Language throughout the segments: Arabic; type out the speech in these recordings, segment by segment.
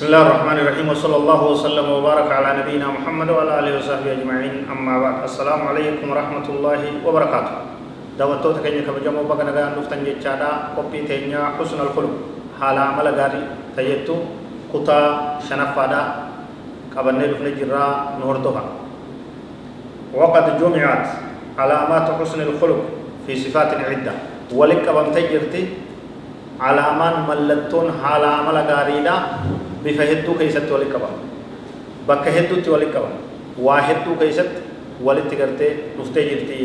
بسم الله الرحمن الرحيم وصلى الله وسلم وبارك على نبينا محمد وعلى آله وصحبه أجمعين. أما بعد السلام عليكم ورحمة الله وبركاته. كenya kabajamoo baga nagaan dhuftan jechaadha qophii teenya husnul khuluq haala amala gaarii tayyattu kutaa shanaffaadha qabannee dhufne jirraa nu hordofa وقد جمعت علامات حسن الخلق في صفات عدة ولك قبمتي جرتي علامان ملتون حال عمل غاريدا bifa hedduu keessatti walitti qabamu bakka hedduutti walitti qabamu waa hedduu keessatti walitti gartee dhuftee jirti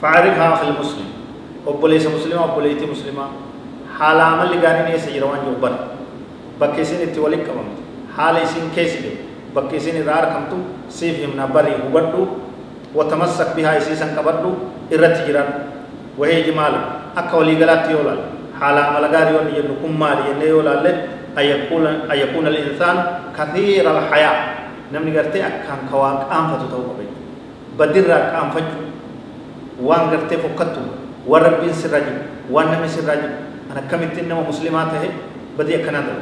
faarif haafil muslim obboleessa muslimaa obboleettii muslimaa haala amalli gaariin eessa jira waan jiru bara bakka isin itti walitti qabamtu haala isin keessa jiru bakka isin irraa argamtu siif himna barii hubadhu watamassak bihaa isiisan qabadhu irratti jiran wahee jimaala akka waliigalaatti yoo laal haala amala gaarii yoonni jennu kun maali jennee yoo laalle أن يكون أن يكون الإنسان كثير الحياة. نمني قرتي أكان كواك أم فتوتو بي بدر أم فجو وان قرتي فكتو. ورب سراج وان نمي سراج أنا كم نما مسلمات هي؟ بدي أكنا دل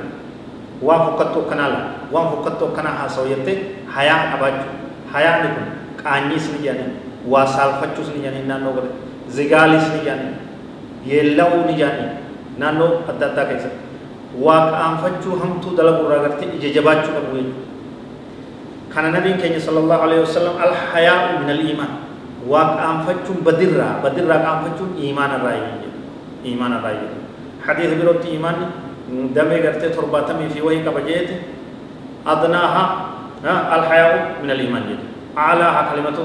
وان فكتو كنالا وان فكتو كنا حاسويته حياة أباجو. حياة نكون كأني سنجاني. واسال فتشو سنجاني. نانو قرتي. زغالي سنجاني. يلاو نجاني. نانو أدى كيسا. Waaqaanfachuu hamtuu dalagu irraa gartee ija jabaachuu qabu jechuudha kana nabiin keenya sallallahu alaihi wasallam alhayaa'u min aliimaan waaqaanfachuun badirraa badirraa qaanfachuun iimaana irraa jedhu iimaana irraa jedhu birootti iimaanni damee gartee torbaatamii fi wahii qaba jeete adnaaha alhayaa'u min aliimaan jedhu aclaaha kalimatu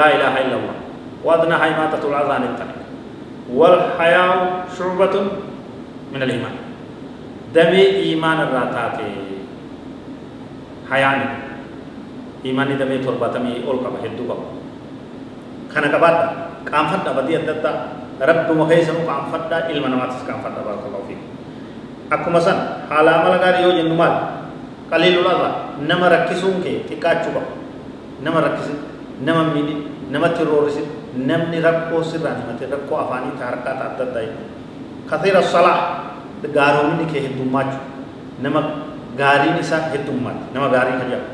laa ilaaha illa allah وأدناها إماتة الأذى عن الطريق والحياء شعبة من الإيمان damee iimaan irraa taate hayaani iimaanni damee torbaatamii ol qaba hedduu qaba kana qabaadha qaanfadha badii adda addaa rabbuma keessanu qaanfadha ilma namaatis qaanfadha barakallahu fiikum akkuma san haala amala gaarii yoo jennu maal qaliilul adha nama rakkisuun kee xiqqaachuu qaba nama rakkisin nama miidhin namatti roorisin namni rakkoo sirraan himate rakkoo afaanii ta harkaa ta adda addaa kathiira salaa gaaromni kee heddummaachuu nama gaariin isaa heddummaate nama gaarii ka jedhamu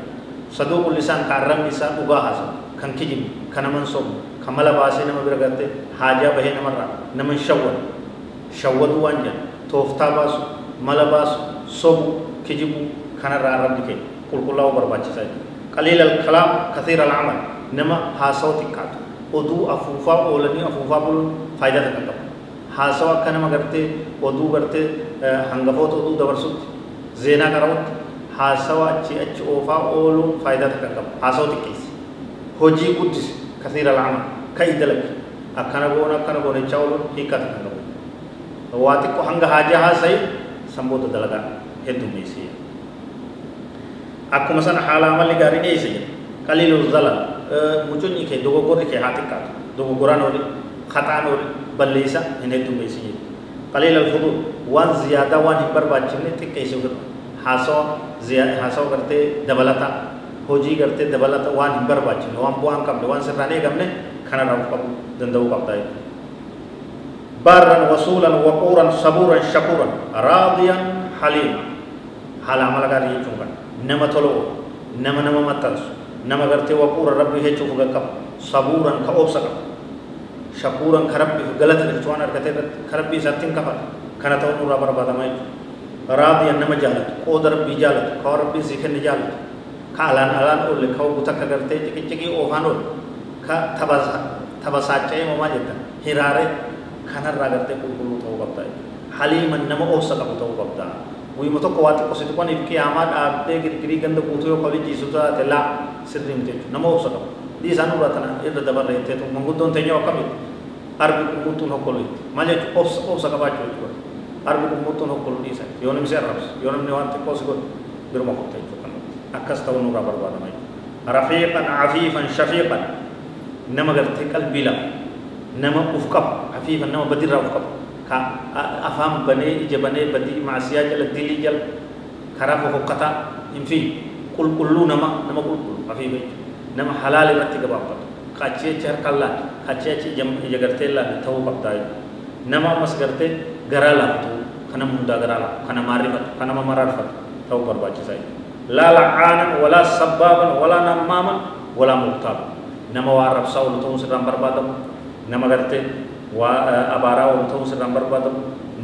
saduuqul lisaan ka arrabni isaa dhugaa haasawu kan kijibu kan naman sobu kan mala baasee nama bira gartee haajaa bahee namarraa naman shawwadu shawwaduu waan jedhan tooftaa baasu mala baasu sobu kijibu kanarraa arrabni kee qulqullaa'uu barbaachisaa jechuudha qaliila alkalaam kathiira alcamal nama haasawu xiqqaatu oduu afuufaa oolanii afuufaa buluun faayidaa takka qabu haasawa akka nama gartee oduu gartee hangafoota oduu dabarsutti zeenaa qarawutti haasawa achi achi oofaa ooluun faayidaa takka qabu haasawa xiqqeessi hojii guddisi kasiira la'ama ka idalaki akkana goona akkana goonechaa ooluun hiikaa takka qabu waa xiqqoo hanga haajaa haasayi sanboota dalagaa heddummeessee akkuma sana haala amalli gaariin eessa jira qaliilul zalal mucunyi kee dogoggorri kee haa xiqqaatu dogoggoraan oli khataan oli balleessa hin heddummeessin jedhu qaliila alfudul waan ziyaadaa waan hin barbaachifne xiqqeesse ofirra haasawa haasawa gartee dabalata hojii gartee dabalata waan hin barbaachifne waan bu'aa hin qabne waan sirraan eegamne kanarraa of qabu danda'uu qabdaa jechuudha بارا وصولا وقورا صبورا شكورا راضيا حليما حالا عمل غاري يجون نما تلو نما نما مترس نما غرتي وقورا ربي هيچو فغا صبورا shakuuran ka rabbiif galata galchu waan argate irratti ka rabbii isaattiin kafa kana ta'uun irraa barbaadamaa jechuudha raadiyan nama jaalatu qooda rabbii jaalatu ka rabbiin sii kenne jaalatu ka alaan alaan oolle ka ogu takka gartee ciqiciqii oofaan oolle ka tabasaacha'ee mamaa jettan hiraare kanarraa gartee qulqulluu ta'uu qabda haliiman nama obsa qabu ta'uu qabda guyuma tokko waa xiqqo si tuqaniif qiyaamaa dhaabdee girgirii ganda guutuu yoo kabajiisu taate laa sirrii miti jechuudha nama obsa qabu di isaan irraa tana irra dabarre jetteetu manguddoon teenya akkamitti arbi kummuttuun hokkolu itti maal jechuun obsa obsa qabaachuu jechuudha arbi kummuttuun hokkolu dhiisan yoo namni si arrabsu yoo namni waan xiqqoo si godhu برما قلت أكستو نورا بربادا ماي رفيقا عفيفا شفيقا نما قرت قلبي لا نما أفكب عفيفا نما بدر أفكب كا أفهم بني جبني بدي معسيا جل دلي جل خراب فكتا إن في كل كلو نما نما كل كل عفيف نما حلال رتي كبابا كاتشي چهر كلا كاتشي جم جگرتي لا تو بقتاي نما مس کرتے گرالا تو kana munda garala kana marifat kana mamararfat tahu barbaachisaa لا لعانا ولا سبابا ولا نماما ولا مغتابا نما وارب ساول تو سرام بربادم نما غرتي وابارا تو سرام بربادم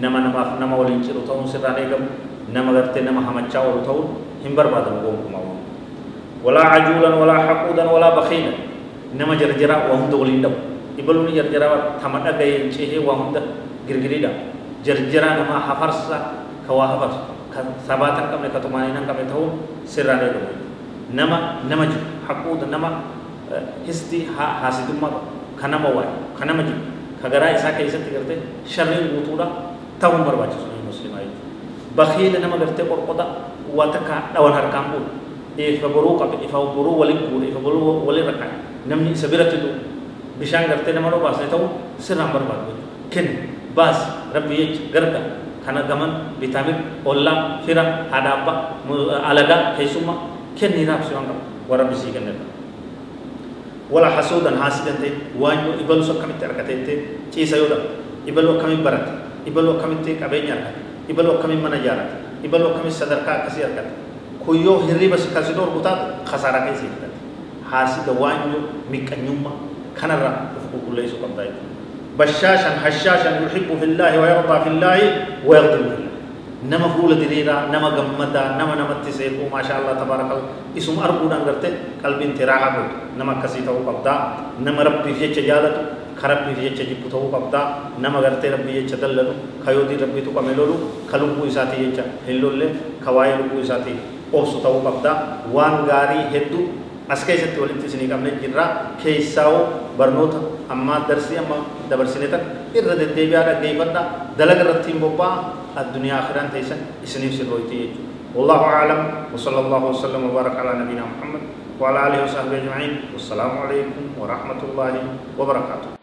نما نما نما ولين چلو تو سران ايغم نما غرتي نما حمچا ول تو هم بربادم قوم كما ولا عجولا ولا حقودا ولا بخيلا نما جرجرا وهم دولين دم ibalooni jarjara tama dhagaye cehee waa hunda girgiriidha jarjara nama hafarsa ka waa hafarsu ka sabaata hin qabne ka tumaanina hin qabne ta'uun sirraan eegamu nama nama jiru haquuta nama histi haasidummaa qabu ka nama waayu ka nama jiru ka garaa isaa keessatti gartee sharriin guutuudha ta'uun barbaachisu ni muslimaa jechuudha bakiila nama gartee qorqoda waa takka dhawan harkaan buudha ifa boruu qabe ifa boruu waliin buudha ifa boruu waliin rakkaa namni isa biratti du'u bishaan gartee nama dhoo baasne ta'uu sirraan barbaadu kenna baas rabbi jecha garga kana gaman bitaamin ollaa fira haadha abbaa alagaa keessummaa kenni raabsi waan qabu warra bisii kennedha wala hasuudan haasidan ta'e waan yoo ibalus akkamitti argateette ciisa yoo dhabu ibaluu akkamitti barate ibaluu akkamitti qabeenya argate ibaluu akkamitti mana ijaarate ibaluu akkamitti sadarkaa akkasii argate kun yoo hirriba kasi dhorku taatu kasaaraa keessii fidate haasida waan yoo miqqanyummaa kanarraa of qulqulleessuu qabdaa jechuudha بشاشا هشاشا يحب في الله ويرضى في الله ويغضب في الله نما فول دليرا نما غمدا نما نما تسيكو ما شاء الله تبارك الله. إسم اربو دان غرت قلب انتراحه نما كسيتو قبدا نما ربي في جالتو خربي في جيبو تو قبدا نما غرت ربي يچدللو خيودي ربي تو كملولو خلوبو اساتي يچ هلولله خواي لبو اساتي أوسو تو قبدا وان غاري هدو. As keessatti walitti isinii qabne jirra keessaa'u barnoota ammaa darsii amma dabarsine tan irra deddeebi'aa dhaggeeffadha dalaga irratti hin bobbaa addunyaa akhiran teessan isiniif sirrooyti jechuudha والله أعلم وصلى الله وسلم وبارك على نبينا محمد وعلى آله وصحبه أجمعين والسلام عليكم ورحمة الله وبركاته